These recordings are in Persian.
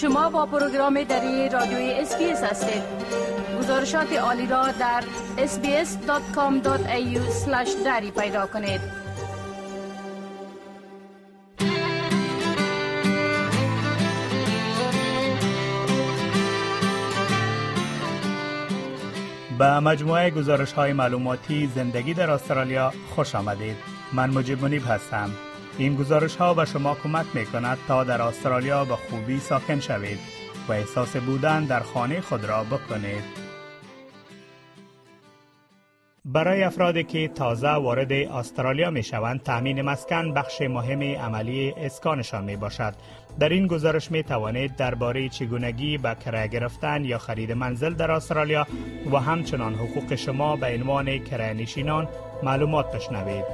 شما با پروگرام دری رادیوی SBS هستید. گزارشات عالی را در sbs.com.au دری پیدا کنید. به مجموعه گزارش های معلوماتی زندگی در استرالیا خوش آمدید. من مجیب منیب هستم. این گزارش ها به شما کمک می کند تا در استرالیا به خوبی ساکن شوید و احساس بودن در خانه خود را بکنید. برای افرادی که تازه وارد استرالیا می شوند تامین مسکن بخش مهم عملی اسکانشان می باشد در این گزارش می توانید درباره چگونگی به کرایه گرفتن یا خرید منزل در استرالیا و همچنان حقوق شما به عنوان کرایه نشینان معلومات بشنوید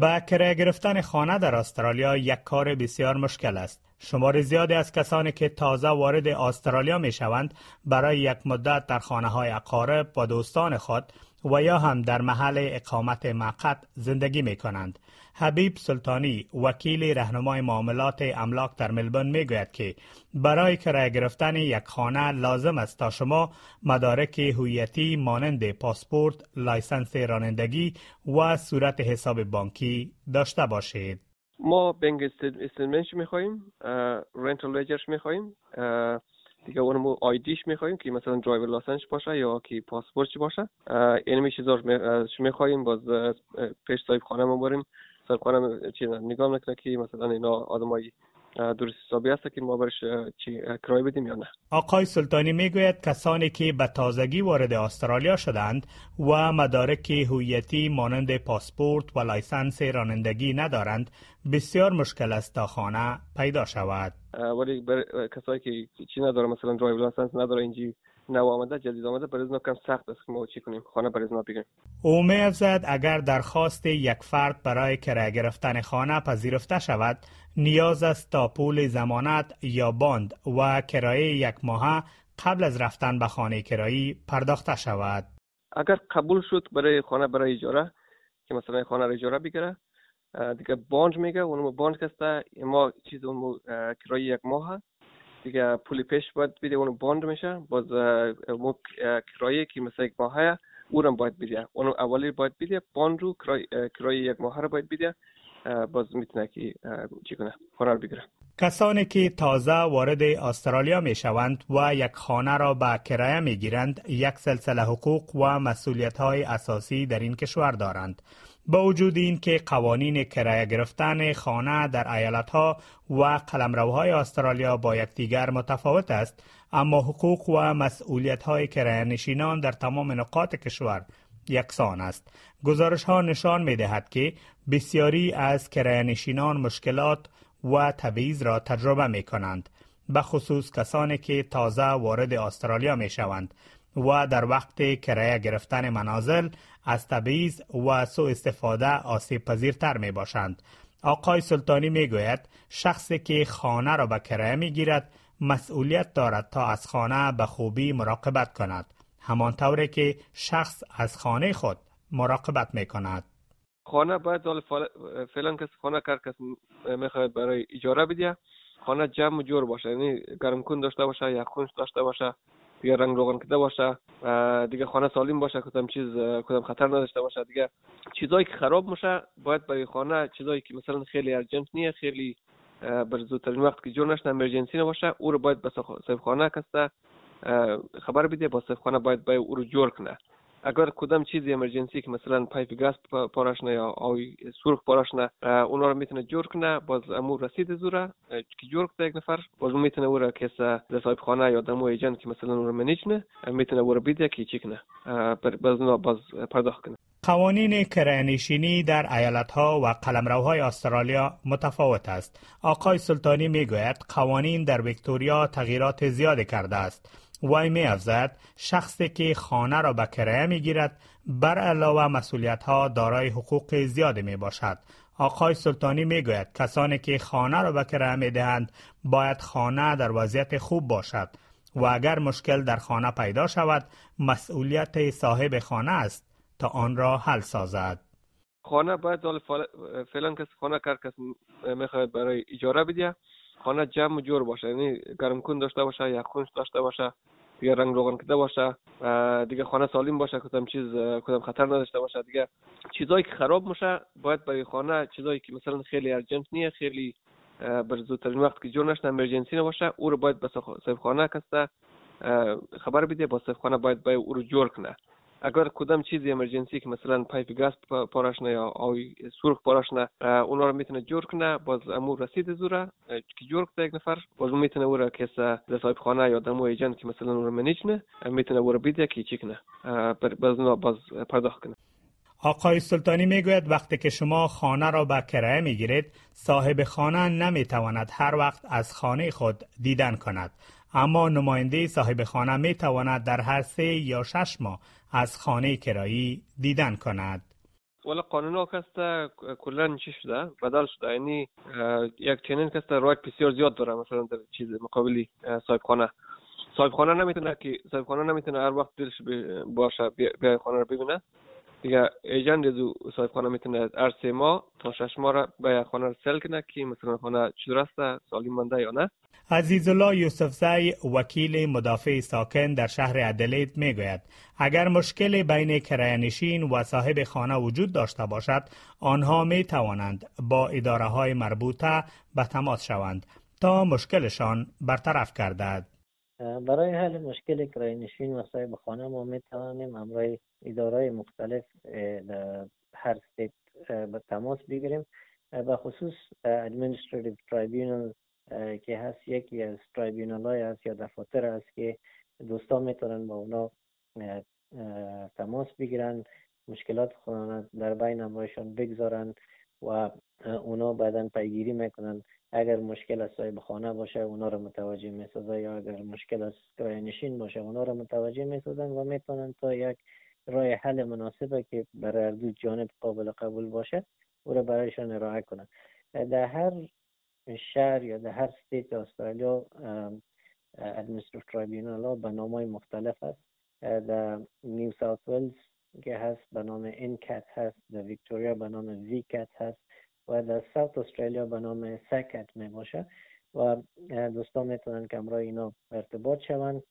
با کرایه گرفتن خانه در استرالیا یک کار بسیار مشکل است. شمار زیادی از کسانی که تازه وارد استرالیا می شوند برای یک مدت در خانه های اقارب با دوستان خود و یا هم در محل اقامت موقت زندگی می کنند. حبیب سلطانی وکیل رهنمای معاملات املاک در ملبورن می گوید که برای کرایه گرفتن یک خانه لازم است تا شما مدارک هویتی مانند پاسپورت، license رانندگی و صورت حساب بانکی داشته باشید. ما bank statement ش می‌خوایم rental ledger ش می‌خوایم دیگه اونم ID ش می‌خوایم که مثلا driver license باشه یا که پاسپورتش باشه اینمی چیزا می‌خوایم باز پیش صاحب خانه ما بریم صاحب خانه چی نگاه نکنه که مثلا اینا آدمایی درست حسابی است که ما برش چی کرایه بدیم یا نه. آقای سلطانی می‌گوید کسانی که به تازگی وارد استرالیا شدند و مدارک هویتی مانند پاسپورت و license رانندگی ندارند بسیار مشکل است تا خانه پیدا شود. ولی کسایی که چی نداره مثلا drive license نداره اینجی نو آمده جدید آمده برای کم سخت است که ما چی کنیم؟ خانه برای ما بگیریم. او میافزد اگر درخواست یک فرد برای کرایه گرفتن خانه پذیرفته شود نیاز است تا پول ضمانت یا bond و کرایه یک ماه قبل از رفتن به خانه کرایی پرداخته شود. اگر قبول شد برای خانه برای اجاره که مثلا خانه را اجاره بگیره دیگه bond میگه اونم bond کسته ما چیز اون کرایه یک ماه دیگه پول پیش باید بیده اونو bond میشه. باز امو کرایه که مثلا یک ماه اونم باید بیده. اونو اولی باید بیده bond رو کرایه یک ماه رو باید بیده. باز می‌تونه که چی کنه قرار بگیره. کسانی که تازه وارد استرالیا می شوند و یک خانه را به کرایه می گیرند یک سلسله حقوق و مسئولیت های اساسی در این کشور دارند. با وجود این که قوانین کرایه گرفتن خانه در ایالت ها و قلمروهای استرالیا با یکدیگر متفاوت است اما حقوق و مسئولیت های کرایه نشینان در تمام نقاط کشور یکسان است. گزارش ها نشان می دهد که بسیاری از کرایه نشینان مشکلات و تبعیض را تجربه می کنند به خصوص کسانی که تازه وارد استرالیا می شوند و در وقت کرایه گرفتن منازل از تبعیض و سوء استفاده آسیب پذیرتر می باشند. آقای سلطانی می گوید شخصی که خانه را به کرایه می گیرد مسئولیت دارد تا از خانه به خوبی مراقبت کند. همان طوری که شخص از خانه خود مراقبت می کند. خانه باید فعلا کس خانه کار کس می‌خواهد برای اجاره بدیه خانه جمع جور باشه یعنی گرم کن داشته باشه یا خونش داشته باشه دیگه رنگ روغن کده باشه دیگه خانه سالم باشه کدام چیز کدام خطر نداشته باشه دیگه چیزایی که خراب میشه باید برای خانه چیزایی که مثلا خیلی ارجنت نیه خیلی بر زودترین وقت که جور نشنه امرجنسی نباشه او رو باید به صاحب خانه کسته. خبر بده با صاحب خانه باید باید او رو جور کنه. اگر کدام چیزی امرجنسی که مثلا پایپ گاز پارش نه یا آوی سرخ پارش نه اونا رو می‌تونه جور کنه باز امو رسید زوره که جور کنه یک نفر باز می‌تونه او را کس صاحب خانه یا دمو ایجنت که مثلا او رو منیجنه می‌تونه او رو بیده که چی کنه باز باز پرداخت کنه قوانین کرانشینی در ایالت ها و قلمروهای استرالیا متفاوت است. آقای سلطانی می‌گوید قوانین در ویکتوریا تغییرات زیادی کرده است. وی می افزد شخصی که خانه را به کرایه می گیرد بر علاوه مسئولیت ها دارای حقوق زیادی می باشد. آقای سلطانی می گوید کسانی که خانه را به کرایه می دهند باید خانه در وضعیت خوب باشد و اگر مشکل در خانه پیدا شود مسئولیت صاحب خانه است تا آن را حل سازد. خانه باید فعلا کسی خانه کار کس می‌خواد برای اجاره بده خانه جمع جور باشه یعنی گرم کن داشته باشه یا خونش داشته باشه دیگه رنگ روغن کده باشه دیگه خانه سالم باشه کدام چیز کدام خطر نداشته باشه دیگه چیزایی که خراب میشه باید برای خانه چیزایی که مثلا خیلی ارجنت نیه خیلی بر زودترین وقت که جور نشن امرجنسی نباشه او رو باید به صاحب خانه کسته خبر بده با صاحب خانه باید باید او رو جور کنه اگر کدام چیزی امرجنسی که مثلا پایپ گاز پارش یا آوی سرخ پارش اونا رو می‌تونه جور کنه باز امو رسید زوره که جور کنه یک نفر باز می‌تونه او را کس در صاحب خانه یا دمو ایجنت که مثلا او رو منیجنه می‌تونه او رو بیده که چی کنه باز باز پرداخت کنه آقای سلطانی می‌گوید وقتی که شما خانه را به کرایه می‌گیرید صاحب خانه نمی‌تواند هر وقت از خانه خود دیدن کند اما نماینده صاحب خانه می تواند در هر سه یا شش ماه از خانه کرایی دیدن کند. ولی قانون ها کسته کلا چی شده؟ بدل شده. یعنی یک چنین کسته رایت بسیار زیاد داره مثلا در چیز مقابلی صاحب خانه صاحب خانه نمی‌تونه که صاحب خانه نمی‌تونه هر وقت دلش باشه بیا خانه رو ببینه. دیگه ایجنت دو صاحب خانه می‌تونه هر سه ماه تا شش ماه را به خانه رو سل کنه که مثلا خانه چی درسته سالم مانده یا نه. عزیز الله یوسفزی وکیل مدافع ساکن در شهر ادلید می‌گوید اگر مشکل بین کرایه‌نشین و صاحب خانه وجود داشته باشد آنها می توانند با اداره های مربوطه به تماس شوند تا مشکلشان برطرف گردد. برای حل مشکل کرایه‌نشین و صاحب خانه ما می توانیم امرای اداره مختلف در هر استیت به تماس بگیریم. به خصوص administrative tribunal که هست یکی از ترایبیونال های هست یا دفاتر هست که دوستان می‌تونن با اونا تماس بگیرن مشکلات خودان در بین امرایشان بگذارن و اونا بعدا پیگیری می‌کنن. اگر مشکل از صاحب خانه باشه اونا رو متوجه می‌سازه یا اگر مشکل از کرایه نشین باشه اونا رو متوجه می‌سازن و می‌تونن تا یک راه حل مناسبه که برای دو جانب قابل قبول باشه او رو برایشان ارائه کنن. در هر شهر یا در هر state استرالیا administrative tribunal ها به نام مختلف هست. در نیو ساوت ولز که هست به نام انکت هست. در ویکتوریا به نام ویکت هست. و در ساوت استرالیا به نام سکت می باشه و دوستان می‌تونن که امرای اینا ارتباط شوند.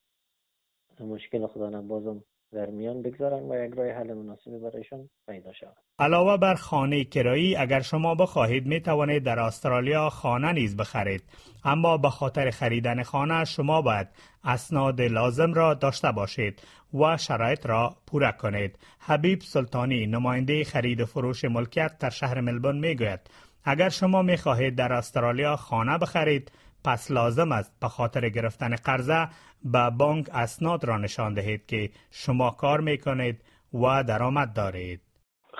مشکل خدا بازم در میان بگذارن و یک راه حل مناسبی برایشان پیدا شود. علاوه بر خانه کرایی اگر شما بخواهید می توانید در استرالیا خانه نیز بخرید. اما به خاطر خریدن خانه شما باید اسناد لازم را داشته باشید و شرایط را پوره کنید. حبیب سلطانی نماینده خرید و فروش ملکیت در شهر ملبورن می‌گوید اگر شما می خواهید در استرالیا خانه بخرید پس لازم است به خاطر گرفتن قرضه به بانک اسناد را نشان دهید که شما کار می کنید و درآمد دارید.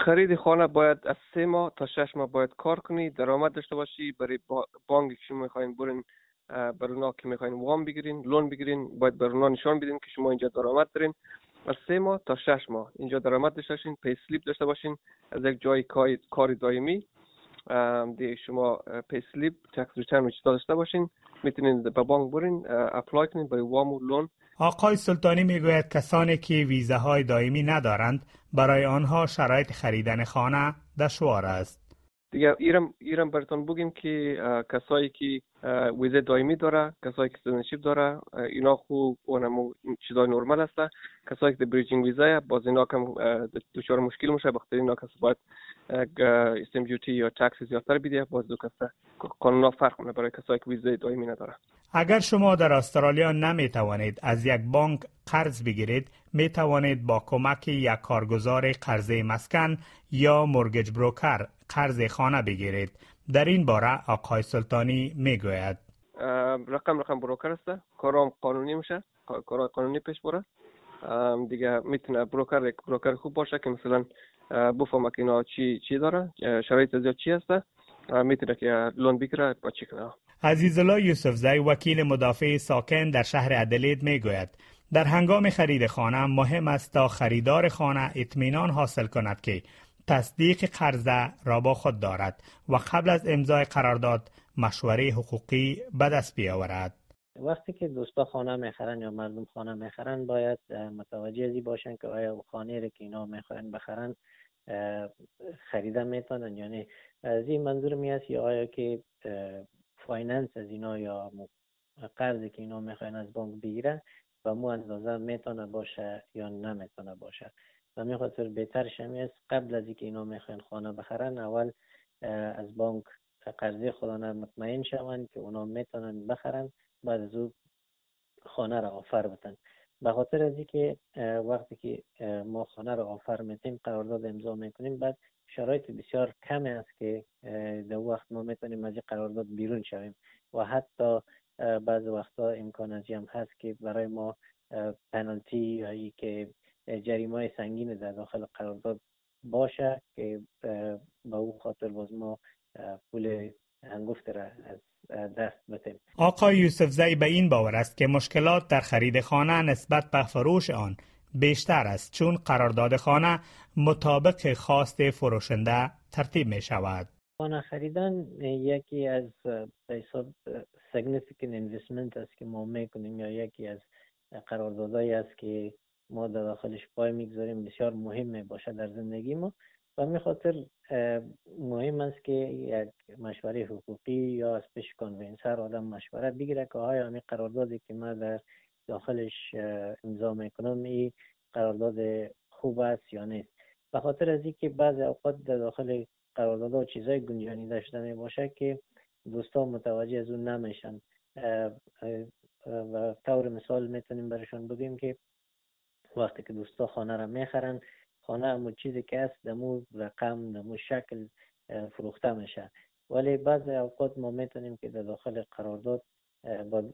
خرید خانه باید از سه ماه تا شش ماه باید کار کنید درآمد داشته باشی برای بانک که شما می‌خواین برین برای اونا که می‌خواین وام بگیرین loan بگیرین باید برای اونا نشان بدین که شما اینجا درآمد دارین از سه ماه تا شش ماه اینجا درآمد داشته باشین payslip داشته باشین از یک جای کار دائمی دی شما payslip tax return داشته باشین می‌تونین به بانک برین apply کنین برای وام و loan آقای سلطانی می‌گوید کسانی که ویزاهای دائمی ندارند برای آنها شرایط خریدن خانه دشوار است. دیگه ایرم ایرم براتون بگیم که کسایی که ویزه دائمی داره کسایی که citizenship داره اینا خوب اونمو چیزای نرمال هسته. کسایی که bridging visa باز اینا کم دچار مشکل میشه بخاطر اینا کس باید duty یا tax زیادتر بیده باز دو کسا قانونا فرق کنه برای کسایی که ویزه دائمی نداره اگر شما در استرالیا نمی توانید از یک بانک قرض بگیرید می توانید با کمک یک کارگزار قرضه مسکن یا مورگج بروکر قرض خانه بگیرید. در این باره آقای سلطانی می گوید رقم رقم بروکر است. کارام قانونی میشه. کار قانونی پیش بره. دیگه می‌تونه بروکر یک بروکر خوب باشه که مثلا بفهمه که اینا چی چی داره شرایط زیاد چی هست می‌تونه که لون بگیره با چی کنه عزیز الله یوسف زی وکیل مدافع ساکن در شهر ادلید می گوید در هنگام خرید خانه مهم است تا خریدار خانه اطمینان حاصل کند که تصدیق قرضه را با خود دارد و قبل از امضای قرارداد مشوره حقوقی به دست بیاورد. وقتی که دوستا خانه می‌خرن یا مردم خانه می‌خرن باید متوجه ازی باشن که آیا خانه را که اینا می‌خواین بخرن خریده می‌تونن یعنی از این منظور می است یا آیا که finance از اینا یا قرضی که اینا می‌خواین از بانک بگیرن و مو اندازه می‌تونه باشه یا نمی‌تونه باشه. و می خاطر بهتر شمی است قبل از اینکه اینا می‌خواین خانه بخرن اول از بانک قرضی خودانه مطمئن شوند که اونا می‌تونن بخرن بعد از او خانه را آفر بتن. به خاطر از اینکه وقتی که ما خانه را آفر میتیم قرارداد امضا می‌کنیم بعد شرایط بسیار کم است که در وقت ما می‌تونیم از قرارداد بیرون شویم. و حتی بعض وقتا امکان از هم هست که برای ما پنالتی یا که جریمه سنگین در داخل قرارداد باشه که به او خاطر باز ما پول هنگفت را از دست بتیم آقای یوسف زی به این باور است که مشکلات در خرید خانه نسبت به فروش آن بیشتر است چون قرارداد خانه مطابق خواست فروشنده ترتیب می شود. خانه خریدن یکی از حساب significant investment است که ما می‌کنیم یا یکی از قراردادهایی است که ما در داخلش پای می‌گذاریم. بسیار مهم می باشه در زندگی ما. و می خاطر مهم است که یک مشوره حقوقی یا از پیش آدم مشوره بگیره که آیا همین قراردادی که ما در داخلش امضا می‌کنم این قرارداد خوب است یا نیست. به خاطر از اینکه بعضی اوقات در داخل قراردادها چیزای گنجانیده شده می باشه که دوستان متوجه از اون نمیشن. و طور مثال می‌تونیم برشان بگیم که وقتی که دوستا خانه را می‌خرن خانه همون چیزی که است دمو رقم دمو شکل فروخته میشه ولی بعض اوقات ما می‌تونیم که در داخل قرارداد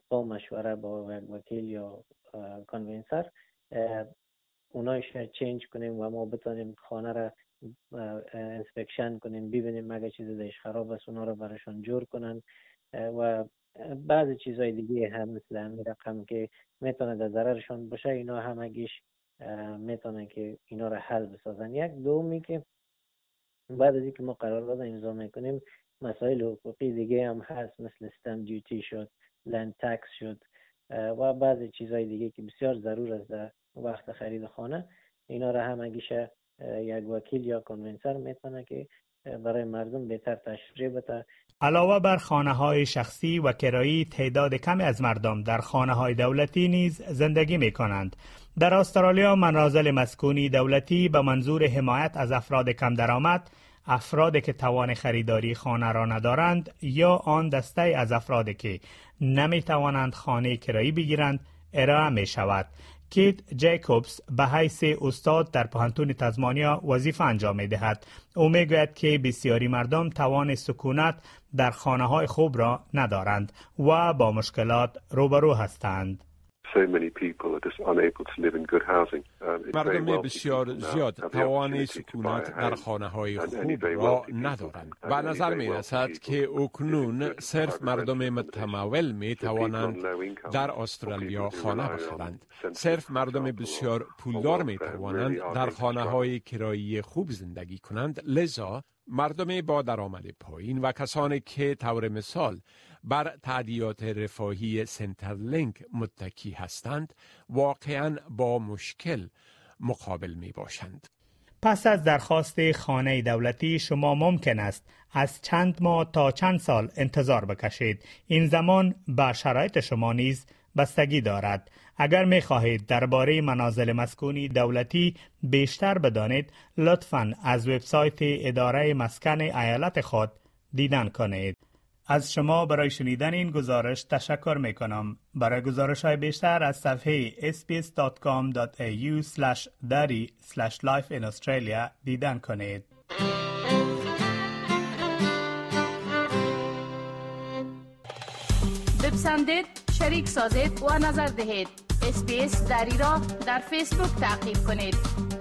با مشوره با یک وکیل یا کانوینسر اونایش change کنیم و ما بتونیم خانه را inspection کنیم ببینیم اگه چیزی درش خراب است اونا رو براشون جور کنن. و بعضی چیزهای دیگه هم مثل همین رقم که می‌تونه در ضررشون باشه اینا همگیش می‌تونن که اینا رو حل بسازن. یک دومی که بعد از اینکه ما قرارداد امضا می‌کنیم مسائل حقوقی دیگه هم هست مثل stamp duty شد land tax شد و بعضی چیزهای دیگه که بسیار ضرور است در وقت خرید خانه. اینا را همگیش یک وکیل یا کنونسر می‌تونه که برای مردم بهتر تشریح بده. علاوه بر خانه های شخصی و کرایی تعداد کمی از مردم در خانه های دولتی نیز زندگی می کنند. در استرالیا منازل مسکونی دولتی به منظور حمایت از افراد کم درآمد افرادی که توان خریداری خانه را ندارند یا آن دسته از افرادی که نمی توانند خانه کرایی بگیرند ارائه می شود. کیت جیکوبز به حیث استاد در پهنتون تزمانیا وظیفه انجام می دهد. او می گوید که بسیاری مردم توان سکونت در خانه های خوب را ندارند و با مشکلات روبرو هستند. مردم بسیار زیاد توان سکونت در خانه های خوب را ندارند و نظر می رسد که اکنون صرف مردم متمول می توانند در استرالیا خانه بخرند صرف مردم بسیار پولدار می توانند در خانه های کرایی خوب زندگی کنند لذا مردم با درآمد پایین و کسانی که طور مثال بر تعدیات رفاهی سنترلینک متکی هستند واقعا با مشکل مقابل می باشند. پس از درخواست خانه دولتی شما ممکن است از چند ماه تا چند سال انتظار بکشید. این زمان به شرایط شما نیز بستگی دارد. اگر می خواهید درباره منازل مسکونی دولتی بیشتر بدانید لطفا از وبسایت اداره مسکن ایالت خود دیدن کنید. از شما برای شنیدن این گزارش تشکر می کنم. برای گزارش های بیشتر از صفحه sbs.com.au dari life in Australia دیدن کنید. بپسندید، شریک سازید و نظر دهید. اسپیس دری را در فیسبوک تعقیب کنید.